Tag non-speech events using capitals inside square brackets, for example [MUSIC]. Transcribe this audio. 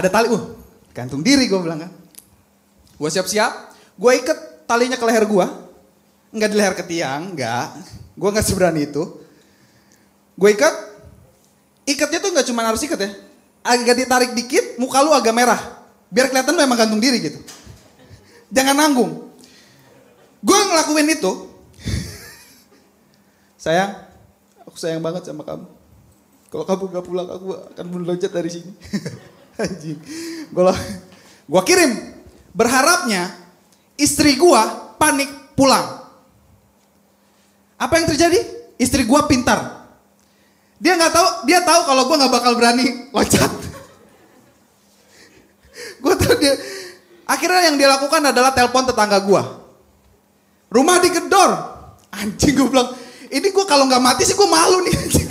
Ada tali, uh, gantung diri gue bilang kan. Gue siap-siap, gue ikat talinya ke leher gue. Enggak di leher ke tiang, enggak. Gue nggak seberani itu. Gue ikat, ikatnya tuh nggak cuma harus ikat ya. Agak ditarik dikit, muka lu agak merah. Biar kelihatan lu emang gantung diri gitu. Jangan nanggung. Gue ngelakuin itu. [LAUGHS] sayang, aku sayang banget sama kamu. Kalau kamu gak pulang, aku akan meloncat dari sini. [LAUGHS] Anjing. Gue gua kirim. Berharapnya istri gua panik pulang. Apa yang terjadi? Istri gua pintar. Dia nggak tahu, dia tahu kalau gua nggak bakal berani loncat. [LAUGHS] gua tahu dia. Akhirnya yang dia lakukan adalah telepon tetangga gua. Rumah digedor. Anjing gue bilang, ini gue kalau nggak mati sih gue malu nih. Anjing.